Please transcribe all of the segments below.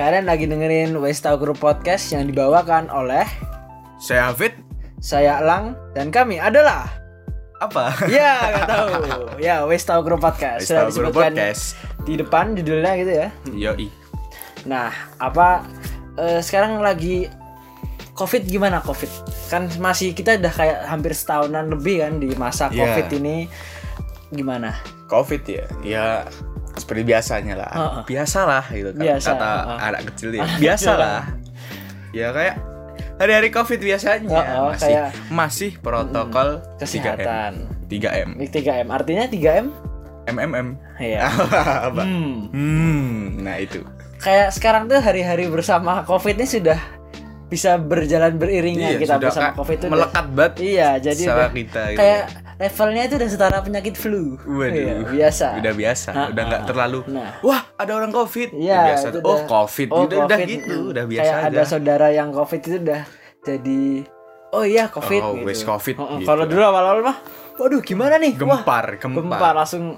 Kalian lagi dengerin West Tau Group Podcast yang dibawakan oleh Saya Hafid. saya Elang dan kami adalah Apa? ya nggak tahu ya West Tau Group Podcast sudah disebutkan Podcast. di depan judulnya gitu ya. Yoi. Nah apa eh, sekarang lagi COVID gimana COVID? Kan masih kita udah kayak hampir setahunan lebih kan di masa Iya. COVID ini gimana? Covid ya. Ya seperti biasanya lah. Heeh. Biasalah gitu kan. Biasa, Kata heeh. anak kecil ya. Biasalah. ya kayak hari-hari Covid biasanya Heeh, masih kayak- masih protokol Kesehatan. 3M. 3M. 3M artinya 3M? MMM. Iya. Apa? Hmm. Hmm, nah itu. kayak sekarang tuh hari-hari bersama COVID ini sudah bisa berjalan beriringan Iya, kita sudah bersama COVID itu melekat banget Iya, jadi sama udah kita gitu. kayak levelnya itu udah setara penyakit flu. Waduh. Iya, biasa. Udah biasa, Ah, udah nggak ah, terlalu. Nah. Wah, ada orang Covid. Iya, Udah biasa. oh, udah- Covid. Oh, udah, udah COVID. gitu, Mm. udah biasa Kayak aja. ada saudara yang COVID itu udah jadi oh iya COVID Oh, gitu. wes COVID Oh, oh. gitu. Kalau dulu awal-awal mah waduh gimana nih? Wah, Gempar, gempar. gempar langsung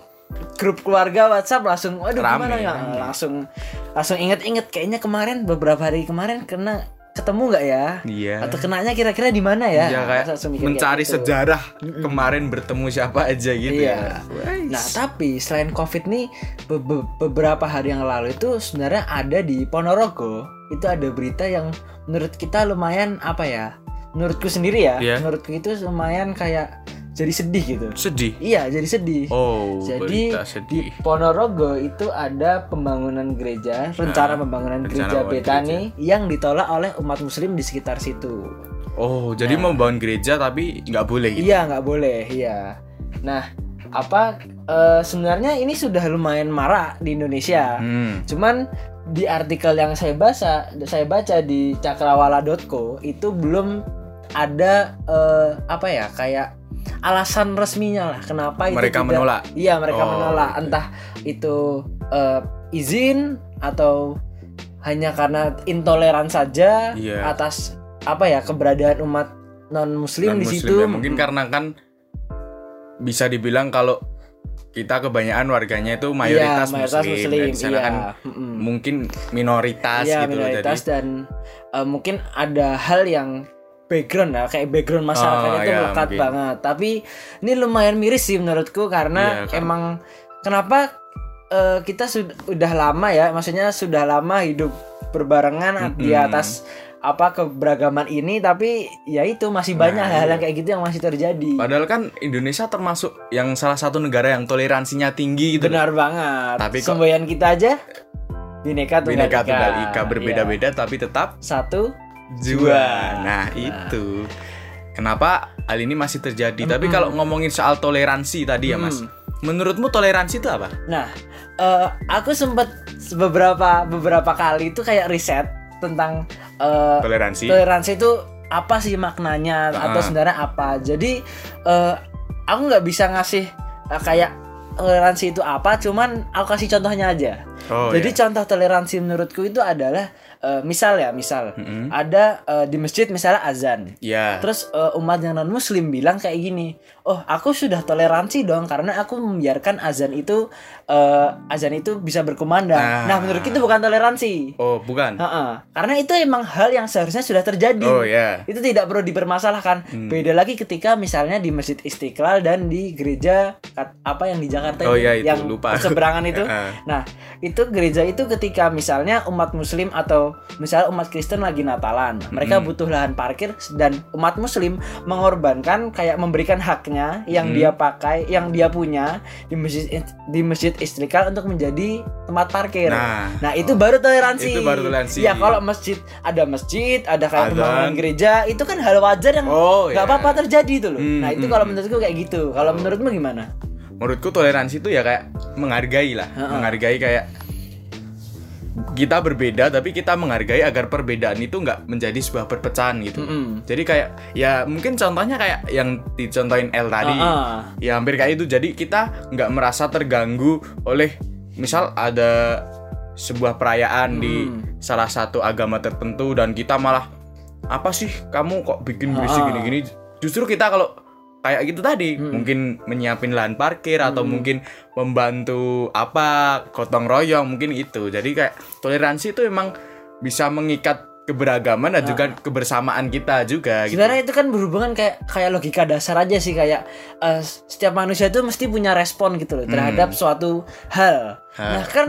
grup keluarga WhatsApp langsung waduh Rame, gimana ya? Langsung langsung inget-inget kayaknya kemarin beberapa hari kemarin kena ketemu nggak ya? Iya. Atau kenanya kira-kira di mana ya? Ya kayak mencari gitu. sejarah kemarin bertemu siapa aja gitu Iya. ya. Nah, tapi selain COVID nih be- be- beberapa hari yang lalu itu sebenarnya ada di Ponorogo itu ada berita yang menurut kita lumayan apa ya? Menurutku sendiri ya, Iya. menurutku itu lumayan kayak jadi sedih gitu. sedih. Iya, jadi sedih. Oh, Jadi berita di sedih. Ponorogo itu ada pembangunan gereja, rencana Nah, pembangunan rencana gereja Betani yang ditolak oleh umat muslim di sekitar situ. Oh, jadi Nah. membangun gereja tapi nggak boleh gitu. Iya nggak boleh, iya. Nah, apa eh, sebenarnya ini sudah lumayan marak di Indonesia. Hmm. Cuman di artikel yang saya baca, saya baca di cakrawala.co itu belum ada eh, apa ya kayak alasan resminya lah kenapa itu Mereka tidak- menolak. Iya mereka Oh, menolak oke. entah itu eh, izin atau hanya karena intoleran saja Iya. atas apa ya keberadaan umat non muslim di situ ya. Mungkin karena kan bisa dibilang kalau kita kebanyakan warganya itu mayoritas, Iya, mayoritas muslim, muslim, dan di sana iya. kan mungkin minoritas Iya, gitu loh. minoritas Jadi dan eh, mungkin ada hal yang background ya kayak background masyarakatnya Oh, itu iya, melekat mungkin. banget tapi ini lumayan miris sih menurutku karena Iya, kan. emang kenapa eh, kita sudah udah lama ya maksudnya sudah lama hidup berbarengan di Mm-mm. atas apa keberagaman ini tapi ya itu masih banyak Nah, hal-hal iya. kayak gitu yang masih terjadi Padahal kan Indonesia termasuk yang salah satu negara yang toleransinya tinggi gitu. loh. benar banget Tapi kok- semboyan kita aja bineka tunggal Bineka ika, Tunggal Ika Iya. berbeda-beda tapi tetap satu Jua. Nah, itu. Kenapa hal ini masih terjadi? Tapi Mm-mm. kalau ngomongin soal toleransi tadi ya, Mas. Menurutmu toleransi itu apa? Nah, eh, aku sempat beberapa beberapa kali itu kayak riset tentang eh, Toleransi. toleransi itu apa sih maknanya atau Ah. sebenarnya apa. Jadi eh, aku nggak bisa ngasih eh, kayak toleransi itu apa, cuman aku kasih contohnya aja. Oh, Jadi ya. contoh toleransi menurutku itu adalah eh, misal ya, misal Mm-mm. ada eh, di masjid misalnya azan. Ya. Terus eh, umat yang non muslim bilang kayak gini, oh aku sudah toleransi dong karena aku membiarkan azan itu eh, azan itu bisa berkumandang. Nah. Nah, menurut itu bukan toleransi. Oh, bukan. Heeh. Karena itu emang hal yang seharusnya sudah terjadi. Oh, ya. Itu tidak perlu dipermasalahkan. Hmm. Beda lagi ketika misalnya di Masjid Istiqlal dan di gereja apa yang di Jakarta Oh, ya, itu, yang lupa. berseberangan itu. Heeh. Nah, itu gereja itu ketika misalnya umat muslim atau misalnya umat Kristen lagi Natalan, mereka Mm-mm. butuh lahan parkir dan umat muslim mengorbankan kayak memberikan haknya yang Mm. dia pakai, yang dia punya di masjid di Masjid Istiqlal untuk menjadi tempat parkir. Nah, Nah, itu baru toleransi. Itu baru toleransi. Ya, kalau masjid ada masjid, ada kayak pembangunan gereja, itu kan hal wajar yang Oh, nggak ya. apa-apa terjadi itu loh. Hmm, nah, itu hmm, kalau hmm. menurutku kayak gitu. Kalau menurutmu gimana? menurutku toleransi itu ya kayak menghargai lah. Heeh. Menghargai kayak kita berbeda tapi kita menghargai agar perbedaan itu nggak menjadi sebuah perpecahan gitu. Mm-mm. Jadi kayak ya mungkin contohnya kayak yang dicontohin L tadi. Ah, ah. Ya hampir kayak itu. Jadi kita nggak merasa terganggu oleh misal ada sebuah perayaan di Hmm. salah satu agama tertentu dan kita malah apa sih kamu kok bikin berisik Ah. gini-gini. Justru kita kalau kayak gitu tadi Hmm. mungkin menyiapin lahan parkir atau mungkin membantu apa gotong royong mungkin itu. Jadi kayak toleransi itu emang bisa mengikat keberagaman dan juga kebersamaan kita juga gitu. Sebenarnya itu kan berhubungan kayak kayak logika dasar aja sih kayak eh, setiap manusia itu mesti punya respon gitu loh terhadap suatu hal. Hal. Nah kan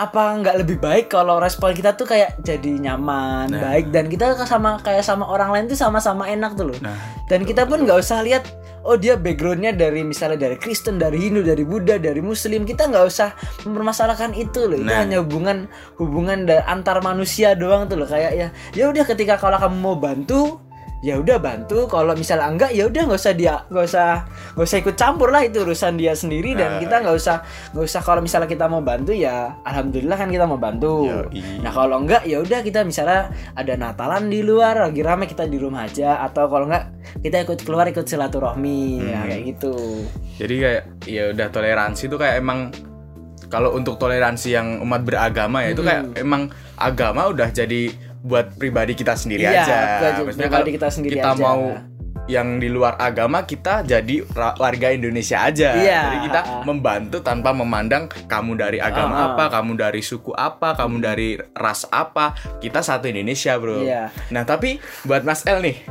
apa nggak lebih baik kalau respon kita tuh kayak jadi nyaman, baik dan kita sama kayak sama orang lain tuh sama-sama enak tuh loh. Nah, Dan kita pun nggak usah lihat oh dia backgroundnya dari misalnya dari Kristen, dari Hindu, dari Buddha, dari Muslim. Kita nggak usah mempermasalahkan itu loh. Itu Nah. hanya hubungan hubungan antar manusia doang tuh loh. Kayak ya ya udah ketika kalau kamu mau bantu ya udah bantu. Kalau misalnya enggak ya udah nggak usah dia nggak usah nggak usah ikut campur lah. Itu urusan dia sendiri dan Nah. kita nggak usah nggak usah. Kalau misalnya kita mau bantu ya alhamdulillah kan kita mau bantu. Yoi. nah kalau enggak ya udah kita misalnya ada Natalan di luar lagi rame kita di rumah aja. Atau kalau enggak kita ikut keluar ikut silaturahmi. Ya kayak gitu. Jadi kayak ya udah toleransi itu kayak emang kalau untuk toleransi yang umat beragama ya itu kayak emang agama udah jadi buat pribadi kita sendiri Iya, aja. buat Maksudnya pribadi kalau kita sendiri kita aja. mau yang di luar agama kita jadi warga Indonesia aja. Iya. Jadi kita membantu tanpa memandang kamu dari agama Ah, ah. apa, kamu dari suku apa, kamu dari ras apa. Kita satu Indonesia, Bro. Iya. Nah, tapi buat Mas El nih,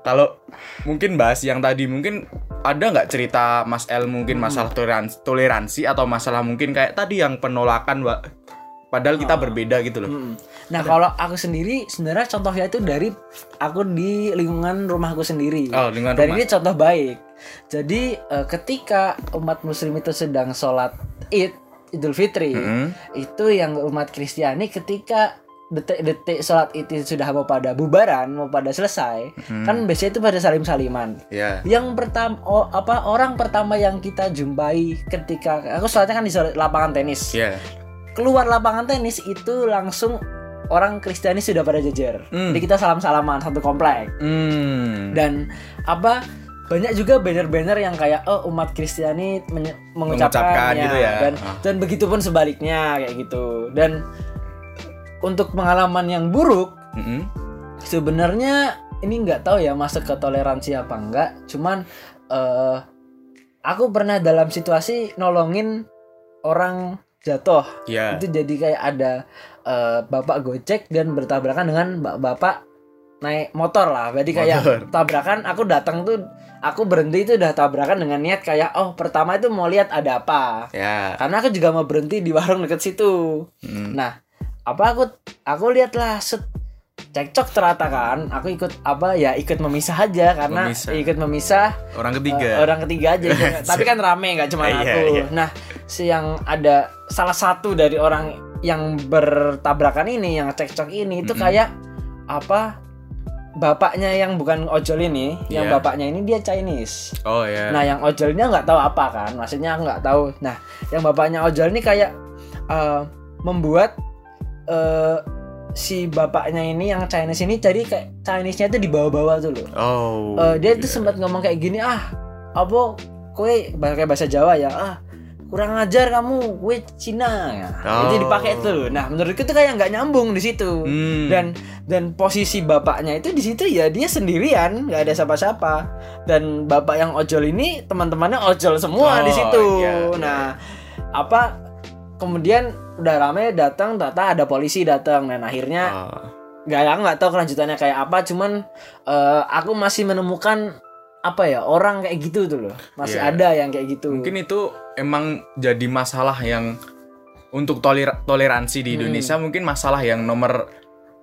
kalau mungkin bahas yang tadi mungkin ada nggak cerita Mas El mungkin Hmm. masalah toleransi, toleransi atau masalah mungkin kayak tadi yang penolakan padahal kita berbeda gitu loh. Mm. Nah kalau aku sendiri sebenarnya contohnya itu dari aku di lingkungan rumahku sendiri. Oh, lingkungan Dan rumah. ini contoh baik. Jadi eh, ketika umat Muslim itu sedang sholat Id Idul Fitri, Mm-mm. itu yang umat Kristiani ketika detik-detik sholat Id itu sudah mau pada bubaran, mau pada selesai, kan biasanya itu pada salim-saliman. Ya. Yang pertama apa orang pertama yang kita jumpai ketika aku sholatnya kan di lapangan tenis Ya. keluar lapangan tenis itu langsung orang Kristiani sudah pada jejer. Hmm. Jadi kita salam-salaman satu komplek. Hmm. Dan apa banyak juga banner-banner yang kayak oh umat Kristiani menye- Mengucapkan mengucapkannya gitu ya. dan Ah. dan begitu pun sebaliknya kayak gitu. Dan untuk pengalaman yang buruk Mm-mm. sebenarnya ini nggak tahu ya masuk ke toleransi apa enggak. Cuman eh aku pernah dalam situasi nolongin orang jatuh Ya. itu jadi kayak ada eh, bapak gojek dan bertabrakan dengan bap- bapak naik motor lah jadi kayak Motor. tabrakan aku datang tuh aku berhenti itu udah tabrakan dengan niat kayak oh pertama itu mau lihat ada apa Ya. karena aku juga mau berhenti di warung deket situ Mm. nah apa aku aku lihatlah set cekcok ternyata kan aku ikut apa ya ikut memisah aja karena Memisah. ikut memisah Orang ketiga. orang ketiga aja tapi kan rame nggak cuma Iya, aku iya. nah si yang ada salah satu dari orang yang bertabrakan ini yang cekcok ini itu Mm-mm. kayak apa bapaknya yang bukan ojol ini yang Iya. bapaknya ini dia Chinese Oh ya. nah yang ojolnya nggak tahu apa kan maksudnya nggak tahu nah yang bapaknya ojol ini kayak eh, membuat eh, si bapaknya ini yang Chinese ini jadi kayak Chinese-nya itu dibawa-bawa tuh loh oh. Eh, dia tuh iya. sempat ngomong kayak gini ah apa kue pakai bahasa Jawa ya ah kurang ajar kamu kue Cina ya Oh. itu dipakai tuh nah menurutku itu kayak nggak nyambung di situ Hmm. dan dan posisi bapaknya itu di situ ya dia sendirian nggak ada siapa-siapa dan bapak yang ojol ini teman-temannya ojol semua Oh, di situ iya, iya. nah apa kemudian udah rame datang ternyata ada polisi datang dan akhirnya Oh. nggak aku nggak tahu kelanjutannya kayak apa cuman eh, aku masih menemukan apa ya orang kayak gitu tuh loh masih Iya. ada yang kayak gitu Mungkin itu emang jadi masalah yang untuk toler- toleransi di Hmm. Indonesia mungkin masalah yang nomor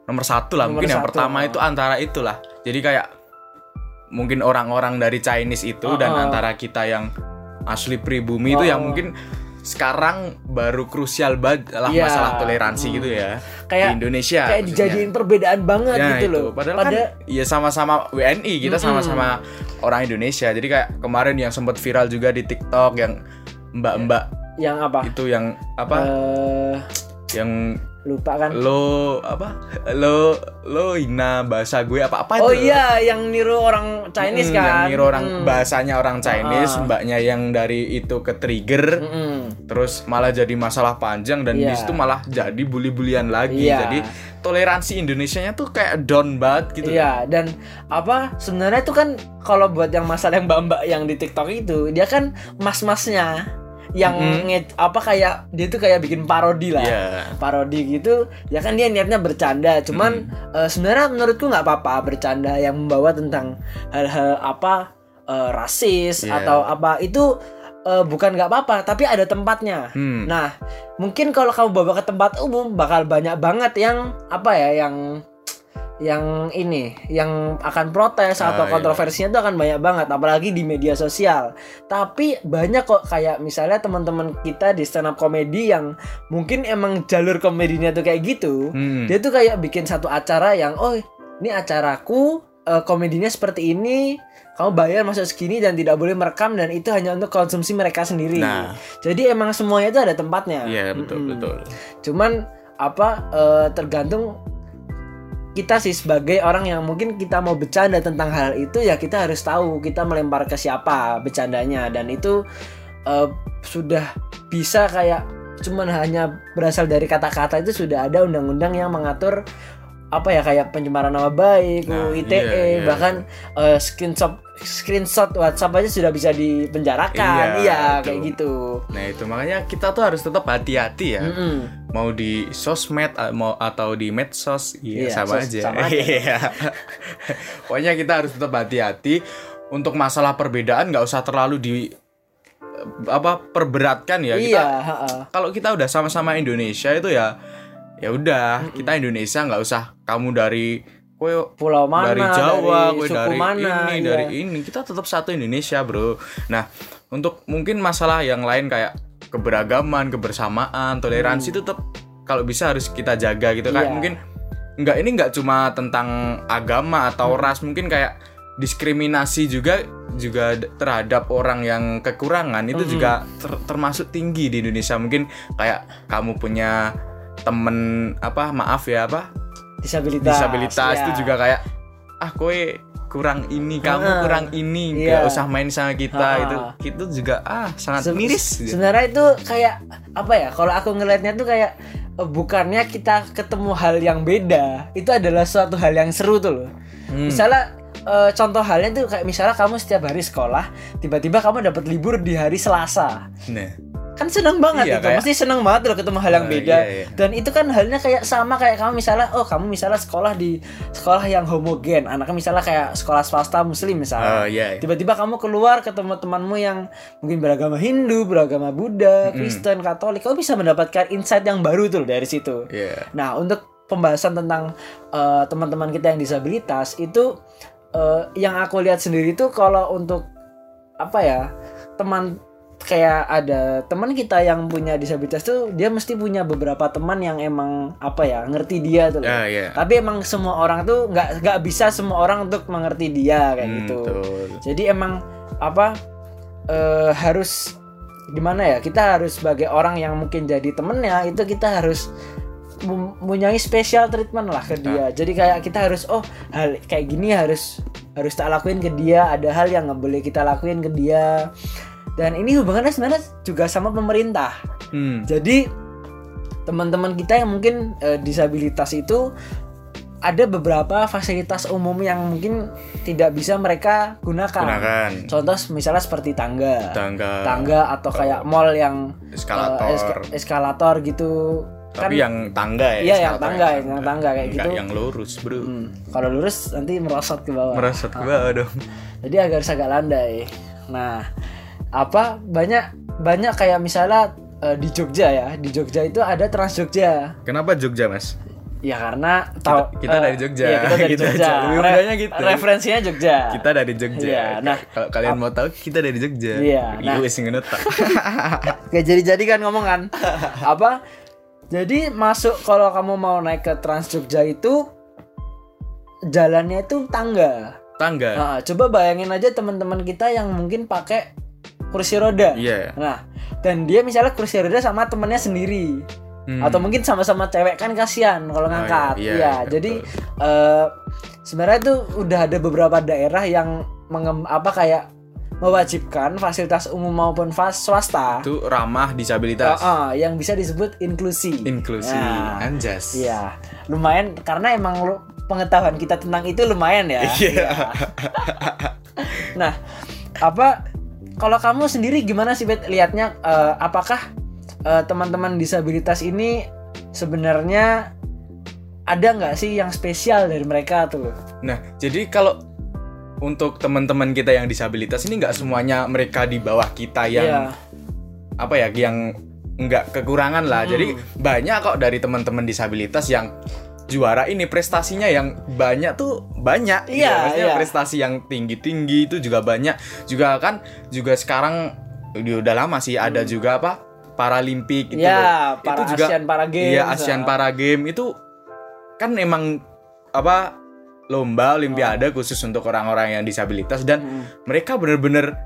nomor satu lah. Nomor mungkin yang satu, pertama oh. itu antara itulah. Jadi kayak mungkin orang-orang dari Chinese itu dan Oh, oh. antara kita yang asli pribumi itu yang Oh. mungkin sekarang baru krusial banget lah Iya. masalah toleransi gitu ya Kayak- di Indonesia. kayak khususnya. dijadiin perbedaan banget Ya, gitu itu. loh Padahal pada kan ya sama-sama WNI, kita Mm-mm. sama-sama orang Indonesia. Jadi kayak kemarin yang sempat viral juga di TikTok yang mbak-mbak yang apa itu yang apa? eh yang lupa kan lo apa? Lo lo hina bahasa gue apa-apa oh itu. iya yang niru orang Chinese Mm, kan Yang niru orang Mm. bahasanya orang Chinese, Ah. mbaknya yang dari itu ke trigger. Terus malah jadi masalah panjang dan di Iya. situ malah jadi bully-bulian lagi. Iya. Jadi toleransi Indonesianya tuh kayak down banget gitu. Iya dan apa sebenarnya itu kan kalau buat yang masalah yang mbak-mbak yang di TikTok itu dia kan mas-masnya yang nge- apa kayak dia tuh kayak bikin parodi lah Iya. parodi gitu ya kan dia niatnya bercanda cuman eh, sebenarnya menurutku nggak apa-apa bercanda yang membawa tentang hal-hal apa eh, rasis Iya. atau apa itu eh, bukan nggak apa-apa tapi ada tempatnya Hmm. nah mungkin kalau kamu bawa ke tempat umum bakal banyak banget yang apa ya yang yang ini yang akan protes Ah, atau iya. kontroversinya itu akan banyak banget apalagi di media sosial tapi banyak kok kayak misalnya teman-teman kita di stand up comedy yang mungkin emang jalur komedinya tuh kayak gitu Hmm. dia tuh kayak bikin satu acara yang oh ini acaraku eh, komedinya seperti ini kamu bayar masuk segini dan tidak boleh merekam dan itu hanya untuk konsumsi mereka sendiri Nah. jadi emang semuanya itu ada tempatnya Iya betul Mm-mm. betul. cuman apa eh, tergantung kita sih sebagai orang yang mungkin kita mau bercanda tentang hal itu ya kita harus tahu kita melempar ke siapa bercandanya. Dan itu eh, sudah bisa kayak cuman hanya berasal dari kata-kata itu sudah ada undang-undang yang mengatur apa ya kayak pencemaran nama baik, Nah, UU ITE, iya, iya. bahkan eh, screenshot screenshot WhatsApp aja sudah bisa dipenjarakan, Iya, iya, kayak gitu. Nah itu makanya kita tuh harus tetap hati-hati ya. Mm-mm. Mau di sosmed a- mau atau di medsos, Iya, iya, sama, sos- aja. sama aja. Iya. Pokoknya kita harus tetap hati-hati untuk masalah perbedaan nggak usah terlalu di apa perberatkan ya. Iya, Kita kalau kita udah sama-sama Indonesia itu ya ya udah kita Indonesia nggak usah kamu dari kue pulau mana, dari Jawa, dari kue suku dari mana, ini, iya. dari ini. Kita tetap satu Indonesia, Bro. Nah, untuk mungkin masalah yang lain kayak keberagaman, kebersamaan, toleransi itu tetap kalau bisa harus kita jaga gitu Iya. kayak mungkin nggak ini nggak cuma tentang agama atau Hmm. ras, mungkin kayak diskriminasi juga juga terhadap orang yang kekurangan itu Hmm. juga ter- termasuk tinggi di Indonesia. Mungkin kayak kamu punya temen apa maaf ya apa disabilitas. disabilitas ya. itu juga kayak ah kowe kurang ini kamu kurang ini iya. nggak usah main sama kita Ah. itu itu juga ah sangat Se- miris gitu. Sebenarnya itu kayak apa ya? Kalau aku ngelihatnya tuh kayak eh, bukannya kita ketemu hal yang beda, itu adalah suatu hal yang seru tuh loh. Hmm. Misalnya eh, contoh halnya tuh kayak misalnya kamu setiap hari sekolah, tiba-tiba kamu dapat libur di hari Selasa. nah Kan seneng banget Iya, itu, kayak- pasti seneng banget loh ketemu hal yang Eh, beda. iya, iya. Dan itu kan halnya kayak sama kayak kamu misalnya, oh kamu misalnya sekolah di sekolah yang homogen, anaknya misalnya kayak sekolah swasta muslim misalnya. Oh, iya, iya. Tiba-tiba kamu keluar ketemu temanmu yang mungkin beragama Hindu, beragama Buddha, Kristen, Katolik, kamu bisa mendapatkan insight yang baru tuh dari situ. Iya. Nah, untuk pembahasan tentang eh, teman-teman kita yang disabilitas itu eh, yang aku lihat sendiri tuh kalau untuk apa ya teman kayak ada teman kita yang punya disabilitas tuh dia mesti punya beberapa teman yang emang apa ya ngerti dia tuh loh. Ah, iya. Tapi emang semua orang tuh nggak nggak bisa semua orang untuk mengerti dia kayak Hmm, gitu. betul. Jadi emang apa eh, harus gimana ya? Kita harus sebagai orang yang mungkin jadi temennya itu kita harus mempunyai special treatment lah ke dia. Jadi kayak kita harus oh hal kayak gini harus harus tak lakuin ke dia. Ada hal yang nggak boleh kita lakuin ke dia. Dan ini hubungannya sebenarnya juga sama pemerintah. Hmm. Jadi teman-teman kita yang mungkin eh, disabilitas itu ada beberapa fasilitas umum yang mungkin tidak bisa mereka gunakan. Gunakan. Contoh misalnya seperti tangga, Tangga. tangga atau kayak mall yang Eskalator. eska- eskalator gitu. Tapi yang tangga ya. Iya, yang tangga, yang tangga kayak Enggak gitu. yang lurus, Bro. Hmm, kalau lurus nanti merosot ke bawah. Merosot ke bawah dong. Jadi agar agak landai. Nah, apa banyak banyak kayak misalnya eh, di Jogja ya, di Jogja itu ada Trans Jogja. Kenapa Jogja, Mas? Ya karena tahu kita eh, dari Jogja. Iya, kita dari Gitu Jogja. aja. Gitu. Referensinya Jogja. Kita dari Jogja. Iya, nah, kalau kalian mau tahu kita dari Jogja. Iya, nah. Iya, wis ngono tak. Kayak jadi-jadi kan ngomong kan. Apa? Jadi masuk kalau kamu mau naik ke Trans Jogja itu jalannya itu tangga. Tangga. Nah, coba bayangin aja teman-teman kita yang mungkin pakai kursi roda. Iya. Nah, dan dia misalnya kursi roda sama temennya sendiri. Hmm. Atau mungkin sama-sama cewek kan kasihan kalau ngangkat. iya, Iya, iya, jadi betul. eh, sebenarnya itu udah ada beberapa daerah yang mengem, apa kayak mewajibkan fasilitas umum maupun fas swasta itu ramah disabilitas. eh, eh, yang bisa disebut inklusi. Inklusi, Nah, anjas. Iya, lumayan karena emang lu- pengetahuan kita tentang itu lumayan ya. Iya. Nah, apa kalau kamu sendiri gimana sih Bet liatnya eh, apakah eh, teman-teman disabilitas ini sebenarnya ada nggak sih yang spesial dari mereka tuh Nah, jadi kalau untuk teman-teman kita yang disabilitas ini nggak semuanya mereka di bawah kita yang Iya. apa ya, yang nggak kekurangan lah. Hmm. Jadi banyak kok dari teman-teman disabilitas yang juara ini prestasinya yang banyak tuh banyak. gitu. Iya, iya. prestasi yang tinggi-tinggi itu juga banyak. Juga kan juga sekarang udah lama sih ada juga apa Paralimpik gitu ya loh. para itu juga Asian para Games Iya, ASEAN ah. Para Game itu kan emang apa lomba olimpiade khusus untuk orang-orang yang disabilitas dan Hmm. mereka bener-bener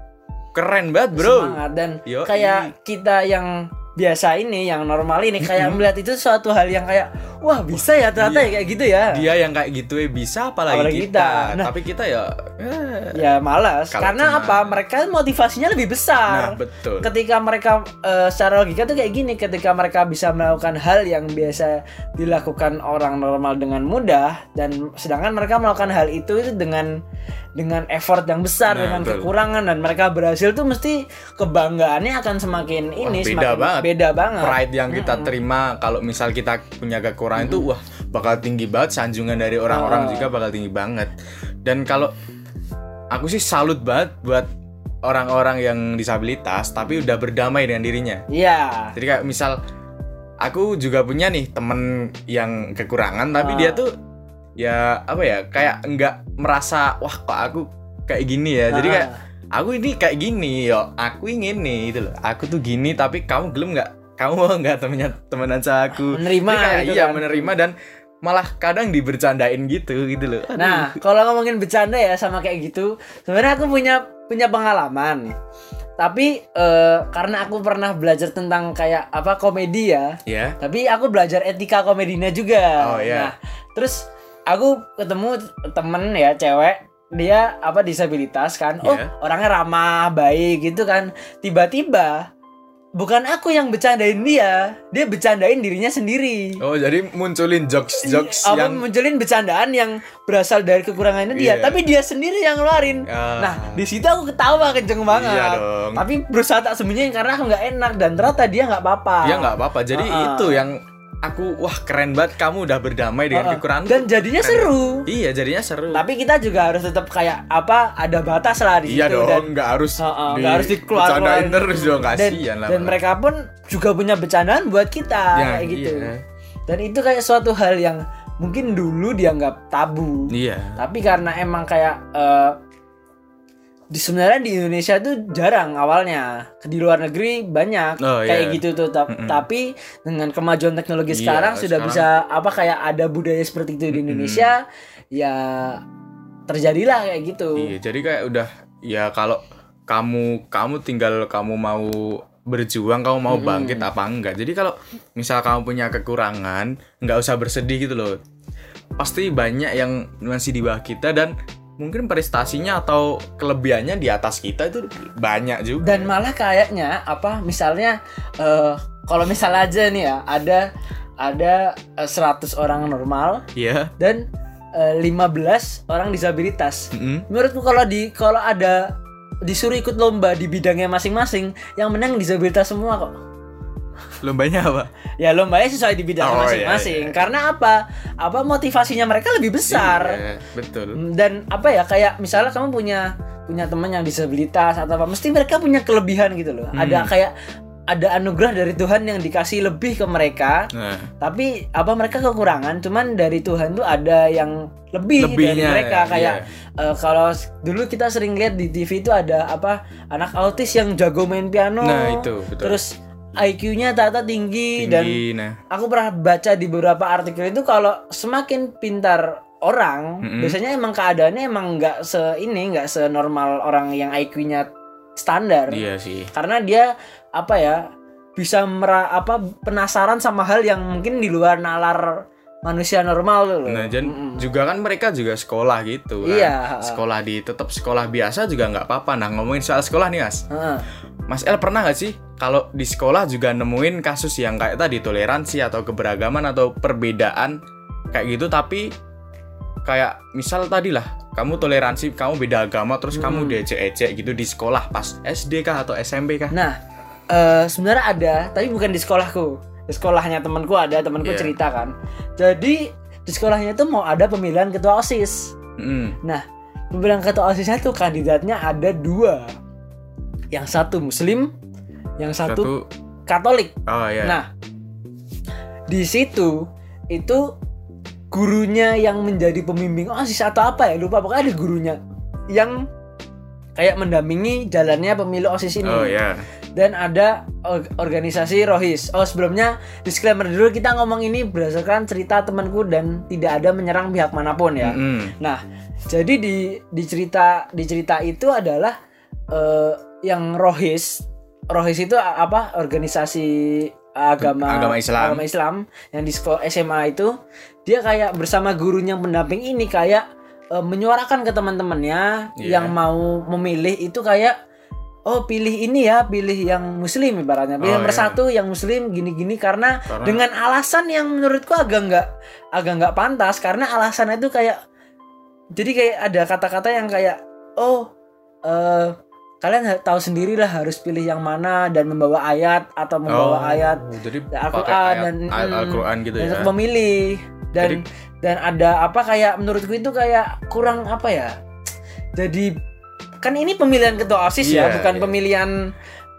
keren banget, Bro. semangat dan Yoi. kayak kita yang biasa ini yang normal ini kayak melihat itu suatu hal yang kayak wah bisa ya ternyata Iya. ya kayak gitu ya Dia yang kayak gitu ya bisa apalagi, Apalagi kita. kita. Nah. Tapi kita ya eh, ya malas karena cuma- apa mereka motivasinya lebih besar Nah, betul. ketika mereka eh, secara logika tuh kayak gini ketika mereka bisa melakukan hal yang biasa dilakukan orang normal dengan mudah dan sedangkan mereka melakukan hal itu itu dengan dengan effort yang besar Nah, dengan betul. kekurangan dan mereka berhasil tuh mesti kebanggaannya akan semakin ini beda semakin banget. beda banget pride yang kita terima kalau misal kita punya kekurangan itu wah bakal tinggi banget sanjungan dari orang-orang Ah. juga bakal tinggi banget. Dan kalau aku sih salut banget buat orang-orang yang disabilitas tapi udah berdamai dengan dirinya. Iya Jadi kayak misal aku juga punya nih temen yang kekurangan tapi Ah. dia tuh ya apa ya kayak enggak merasa wah kok aku kayak gini ya. Jadi Ah. kayak aku ini kayak gini yo, aku ingin nih itu loh. Aku tuh gini tapi kamu gelem nggak? Kamu mau nggak temennya temenan sama aku? Menerima Jadi kayak, gitu iya kan. menerima dan malah kadang dibercandain gitu gitu loh. Aduh. Nah, kalau ngomongin bercanda ya sama kayak gitu, sebenarnya aku punya punya pengalaman. Tapi eh, karena aku pernah belajar tentang kayak apa komedi ya, ya. tapi aku belajar etika komedinya juga. Oh, iya. Nah, terus aku ketemu temen ya cewek, dia apa disabilitas kan, oh Iya. orangnya ramah, baik gitu kan. Tiba-tiba bukan aku yang bercandain dia, dia bercandain dirinya sendiri. Oh jadi munculin jokes jokes apa yang munculin bercandaan yang berasal dari kekurangannya dia, Iya. tapi dia sendiri yang ngeluarin. Ah. Nah, di situ aku ketawa kenceng banget. Iya dong. Tapi berusaha tak sembunyiin karena aku nggak enak dan ternyata dia nggak apa-apa. ya nggak apa-apa. Jadi ah. itu yang aku wah keren banget kamu udah berdamai dengan ah. kekurangan. Dan jadinya Keren. seru. Iya jadinya seru. Tapi kita juga harus tetap kayak apa ada batas lah di iya situ dong, dan nggak harus Ah, ah, di- nggak harus dikeluarin. bercandain terus dong dan, kasihan lah. dan mereka pun juga punya bercandaan buat kita Ya, kayak gitu. iya. Dan itu kayak suatu hal yang mungkin dulu dianggap tabu. Iya. Tapi karena emang kayak eh, di sebenarnya di Indonesia tuh jarang awalnya. Di luar negeri banyak Oh, kayak iya. gitu tuh. Ta- Mm-mm. Tapi dengan kemajuan teknologi Iya, sekarang sudah sekarang- bisa apa kayak ada budaya seperti itu di Indonesia ya terjadilah kayak gitu. Iya, jadi kayak udah ya kalau kamu kamu tinggal kamu mau berjuang, kamu mau bangkit apa enggak. Jadi kalau misal kamu punya kekurangan, nggak usah bersedih gitu loh. Pasti banyak yang masih di bawah kita dan mungkin prestasinya atau kelebihannya di atas kita itu banyak juga. Dan malah kayaknya apa misalnya eh, kalau misal aja nih ya ada ada eh, 100 orang normal Iya. dan eh, 15 orang disabilitas. Mm-mm. Menurutku kalau di kalau ada disuruh ikut lomba di bidangnya masing-masing, yang menang disabilitas semua kok. Lombanya apa? Ya lombanya sesuai di bidang Oh, iya, masing-masing. iya. Karena apa? Apa motivasinya mereka lebih besar. Iya, betul. Dan apa ya kayak misalnya kamu punya punya teman yang disabilitas atau apa, mesti mereka punya kelebihan gitu loh. Hmm. Ada kayak ada anugerah dari Tuhan yang dikasih lebih ke mereka. Nah, Tapi apa mereka kekurangan? Cuman dari Tuhan tuh ada yang lebih dari Lebihnya, mereka kayak iya. eh, kalau dulu kita sering lihat di TV itu ada apa anak autis yang jago main piano. Nah, itu, betul. Terus IQ-nya ternyata tinggi, dan tinggi, nah. aku pernah baca di beberapa artikel itu kalau semakin pintar orang Mm-mm. biasanya emang keadaannya emang nggak se ini nggak senormal orang yang IQ-nya standar Iya sih. karena dia apa ya bisa mera apa penasaran sama hal yang mungkin di luar nalar manusia normal loh. Nah, dan Mm-mm. juga kan mereka juga sekolah gitu kan. Iya. Sekolah di tetap sekolah biasa juga nggak apa-apa. Nah, ngomongin soal sekolah nih, Mas. Heeh. Mas El pernah nggak sih kalau di sekolah juga nemuin kasus yang kayak tadi toleransi atau keberagaman atau perbedaan kayak gitu tapi kayak misal tadi lah kamu toleransi kamu beda agama terus Hmm. kamu diejek-ejek gitu di sekolah pas SD kah atau SMP kah Nah, eh, sebenarnya ada, tapi bukan di sekolahku. Di sekolahnya temanku ada, temanku Iya. cerita kan. Jadi di sekolahnya itu mau ada pemilihan ketua osis. Mm. Nah, pemilihan ketua osisnya tuh kandidatnya ada dua. Yang satu Muslim, yang satu, satu Katolik. oh ya Nah, di situ itu gurunya yang menjadi pembimbing osis atau apa ya lupa pokoknya ada gurunya yang kayak mendampingi jalannya pemilu osis ini oh ya dan ada or- organisasi rohis oh sebelumnya disclaimer dulu kita ngomong ini berdasarkan cerita temanku dan tidak ada menyerang pihak mana pun ya Mm-mm. Nah, jadi di di cerita di cerita itu adalah eh, yang rohis. Rohis itu apa? Organisasi agama Agama Islam. agama Islam yang di sekolah SMA itu dia kayak bersama gurunya pendamping ini kayak eh, menyuarakan ke teman-temannya Iya. yang mau memilih itu kayak oh pilih ini ya, pilih yang muslim ibaratnya. Pilih Oh, nomor iya. satu yang muslim gini-gini karena, Karena- dengan alasan yang menurutku agak nggak agak nggak pantas karena alasannya itu kayak jadi kayak ada kata-kata yang kayak oh eh kalian tahu sendirilah harus pilih yang mana dan membawa ayat atau membawa Oh, ayat jadi Al-Quran dan Al-Quran gitu dan ya memilih dan Jadi- dan ada apa kayak menurutku itu kayak kurang apa ya jadi kan ini pemilihan ketua osis ya Iya, bukan iya. pemilihan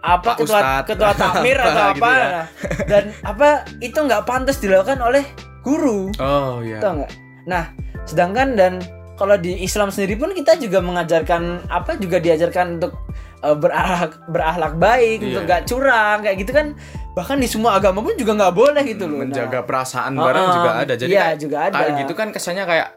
apa Pak ketua Ustadz. ketua takmir atau Gitu apa ya. dan apa itu nggak pantas dilakukan oleh guru oh ya Tahu nggak? Nah, sedangkan dan kalau di Islam sendiri pun kita juga mengajarkan apa juga diajarkan untuk eh, berakhlak berakhlak baik, Iya. untuk gak curang kayak gitu kan. Bahkan di semua agama pun juga nggak boleh gitu loh. menjaga Nah, perasaan bareng oh. juga ada jadi Iya, kayak, juga ada. kayak gitu kan kesannya kayak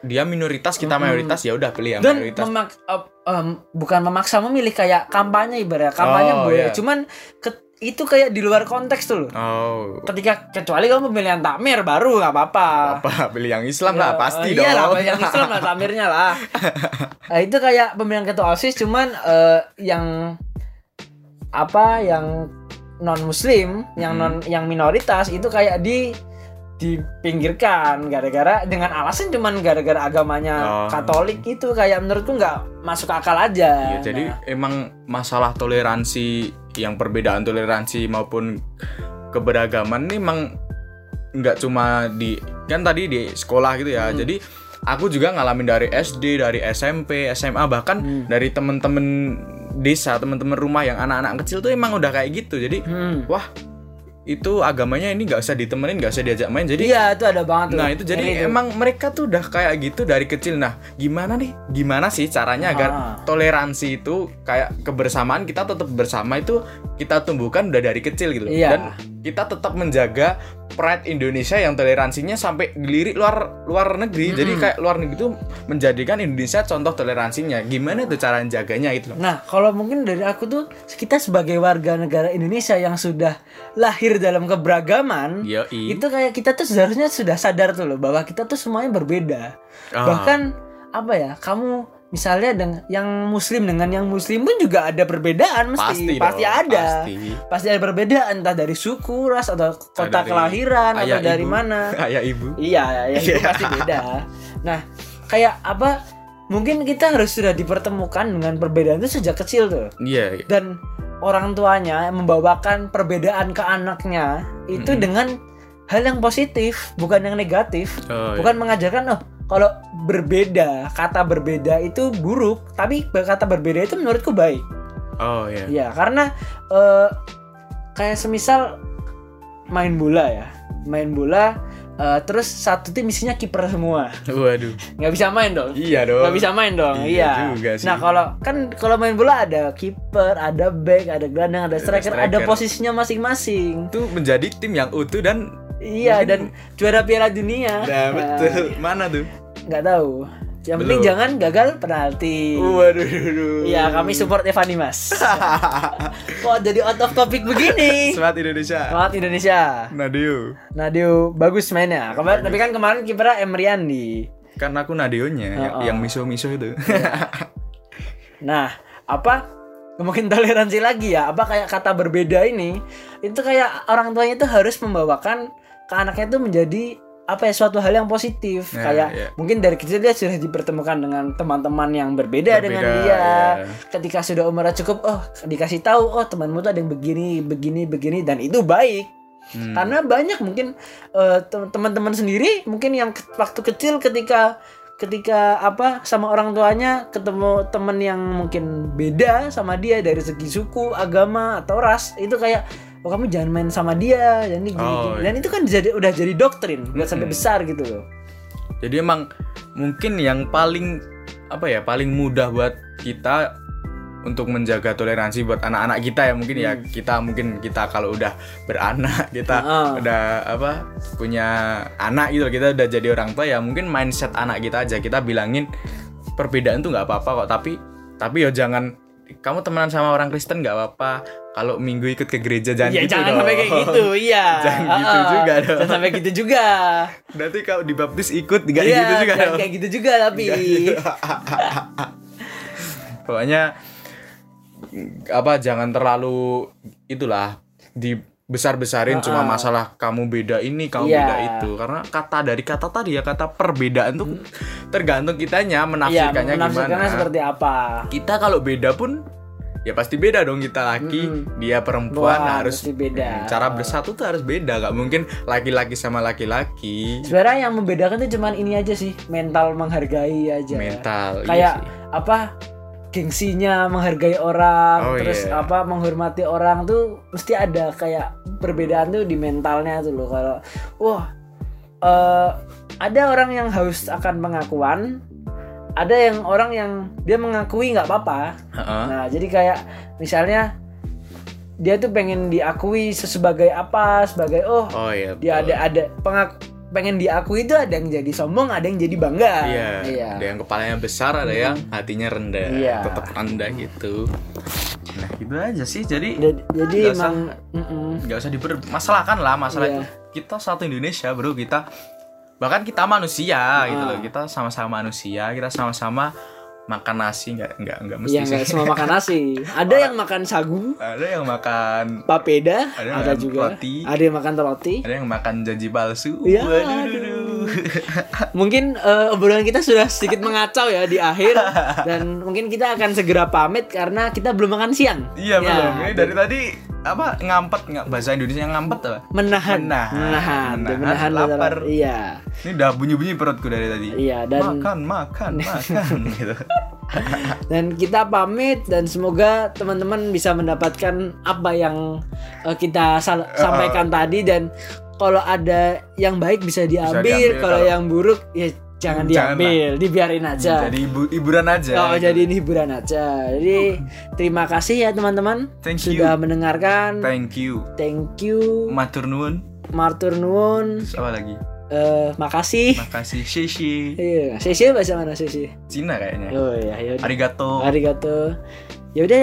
dia minoritas kita mayoritas ya udah pilih yang dan mayoritas memak eh, em, bukan memaksa memilih kayak kampanye ibarat kampanye Oh, boleh, iya. cuman ke- itu kayak di luar konteks tuh loh. oh Ketika kecuali kamu pemilihan takmir baru nggak apa-apa. apa pilih yang Islam lah Ya, pasti eh, dong Iya lah, yang Islam lah tamirnya lah. Nah, itu kayak pemilihan ketua OSIS cuman eh, yang apa yang non muslim, yang Hmm. non yang minoritas itu kayak di dipinggirkan gara-gara dengan alasan cuman gara-gara agamanya Oh. Katolik itu kayak menurutku nggak masuk akal aja. Iya, jadi Nah, emang masalah toleransi yang perbedaan toleransi maupun keberagaman ini emang nggak cuma di kan tadi di sekolah gitu ya. Hmm. Jadi aku juga ngalamin dari SD, dari SMP, SMA bahkan Hmm. dari temen-temen desa, temen-temen rumah yang anak-anak kecil tuh emang udah kayak gitu. Jadi hmm. wah itu agamanya ini nggak usah ditemenin, nggak usah diajak main. Jadi Iya, itu ada banget tuh. Nah itu jadi emang mereka tuh udah kayak gitu dari kecil. Nah gimana nih? Gimana sih caranya agar Ah. toleransi itu kayak kebersamaan kita tetap bersama itu kita tumbuhkan udah dari kecil gitu. Iya. Dan kita tetap menjaga pride Indonesia yang toleransinya sampai dilirik luar luar negeri. Jadi Mm-mm. kayak luar negeri itu menjadikan Indonesia contoh toleransinya. Gimana tuh cara jaganya itu? loh? Nah, kalau mungkin dari aku tuh kita sebagai warga negara Indonesia yang sudah lahir dalam keberagaman, Yoi. itu kayak kita tuh seharusnya sudah sadar tuh loh bahwa kita tuh semuanya berbeda. Ah. Bahkan apa ya? Kamu misalnya dengan yang muslim dengan yang muslim pun juga ada perbedaan mesti pasti dong, ada. Pasti. Pasti ada perbedaan entah dari suku, ras atau kota Dari kelahiran atau ayah dari ibu. mana. Ayah ibu. Iya, ya itu Iya. pasti beda. Nah, kayak apa? Mungkin kita harus sudah dipertemukan dengan perbedaan itu sejak kecil tuh. Iya. iya. Dan orang tuanya membawakan perbedaan ke anaknya itu Mm-mm. dengan hal yang positif, bukan yang negatif. Oh. Bukan mengajarkan oh kalau berbeda, kata berbeda itu buruk, tapi kata berbeda itu menurutku baik. Oh iya. Ya, karena eh, kayak semisal main bola ya. Main bola eh, terus satu tim isinya kiper semua. Waduh. nggak bisa main dong. Iya dong. nggak bisa main dong. Iya Iya. juga sih. Nah, kalau kan kalau main bola ada kiper, ada back, ada gelandang, ada striker, ada striker. posisinya masing-masing. itu menjadi tim yang utuh dan Iya, Mungkin- dan juara Piala Dunia. nah betul mana tuh Nggak tahu. Yang penting jangan gagal penalti. waduh Iya, kami support Evan Dimas. Kok jadi out of topic begini? semangat Indonesia Semangat Indonesia. Nadio Nadio bagus mainnya. Kemarin tapi kan kemarin kipernya Emriandi. kan aku Nadionya yang, Oh, oh. yang miso-miso itu Nah, apa mungkin toleransi lagi ya? Apa kayak kata berbeda ini itu kayak orang tuanya itu harus membawakan ke anaknya itu menjadi apa ya suatu hal yang positif Nah, kayak iya. mungkin dari kecil dia sudah dipertemukan dengan teman-teman yang berbeda, dengan Berbeda, dia iya. ketika sudah umurnya cukup oh dikasih tahu oh temanmu tuh ada yang begini begini begini dan itu baik Hmm. karena banyak mungkin tem- teman-teman sendiri mungkin yang ke- waktu kecil ketika ketika apa sama orang tuanya ketemu temen yang mungkin beda sama dia dari segi suku agama atau ras itu kayak oh kamu jangan main sama dia dan ini gini, Oh, gini. dan itu kan jadi udah jadi doktrin buat sampai Mm-mm. besar gitu loh Jadi emang mungkin yang paling apa ya paling mudah buat kita untuk menjaga toleransi buat anak-anak kita ya mungkin ya kita mungkin kita kalau udah beranak kita Ah. udah apa punya anak gitu kita udah jadi orang tua ya mungkin mindset anak kita aja kita bilangin perbedaan tuh nggak apa-apa kok tapi tapi ya jangan kamu temenan sama orang Kristen nggak apa-apa kalau minggu ikut ke gereja jangan ya gitu jangan dong. sampai kayak gitu iya Jangan gitu Ah, ah. juga dong. jangan sampai gitu juga Berarti kalau dibaptis ikut nggak Iya, gitu juga dong. kayak gitu juga tapi pokoknya apa jangan terlalu itulah dibesar-besarin cuma Ah, ah. masalah kamu beda ini kamu Iya. beda itu karena kata dari kata tadi ya kata perbedaan tuh tergantung kitanya Iya, menafsirkannya menafsirkannya gimana seperti apa kita kalau beda pun ya pasti beda dong kita laki Mm-mm. dia perempuan Wah, harus beda. cara bersatu tuh harus beda nggak mungkin laki-laki sama laki-laki sebenarnya yang membedakan tuh cuman ini aja sih mental menghargai aja mental iya kayak sih. apa gengsinya menghargai orang Oh, terus iya. apa menghormati orang tuh mesti ada kayak perbedaan tuh di mentalnya tuh loh kalau wah eh, ada orang yang haus akan pengakuan ada yang orang yang dia mengakui nggak apa-apa Heeh. Nah, jadi kayak misalnya dia tuh pengen diakui sebagai apa, sebagai oh, oh iya dia ada ada pengak pengen diakui itu ada yang jadi sombong, ada yang jadi bangga. Iya, Iya. ada yang kepalanya besar, ada yang hatinya rendah, Iya. tetap rendah gitu. Nah, gitu aja sih. Jadi Jadi, jadi Nggak usah. emang mm-mm. nggak usah dipermasalahkan lah masalah Iya. itu. Kita satu Indonesia, bro. Kita bahkan kita manusia gitu Ah. loh. Kita sama-sama manusia. Kita sama-sama makan nasi nggak nggak nggak mesti Iya sih. semua makan nasi. Ada yang makan sagu, ada yang makan papeda, Ada yang ada, makan juga. roti. Ada yang makan roti. ada yang makan janji palsu. Waduh, aduh. duduh. Mungkin eh, obrolan kita sudah sedikit mengacau ya di akhir dan mungkin kita akan segera pamit karena kita belum makan siang. Iya Ya, belum. Ini dari tadi apa ngampet nggak bahasa Indonesia yang ngampet apa? menahan Menahan. menahan Menahan menahan, lapar. iya Ini udah bunyi-bunyi perutku dari tadi. iya dan makan makan makan gitu dan kita pamit dan semoga teman-teman bisa mendapatkan apa yang eh, kita sal- sampaikan tadi dan kalau ada yang baik bisa diambil, diambil, kalau kalau- yang buruk ya jangan diambil dibiarin aja jadi ibu hiburan aja Oh, gitu. jadi ini hiburan aja. Jadi terima kasih ya teman-teman Thank you. sudah mendengarkan. thank you Thank you. matur nuwun Martur nuwun. Terus apa lagi Eh, makasih. makasih shishi Iya, sesi bahasa mana sesi? Cina kayaknya Oh iya, ya arigato Arigato. Ya udah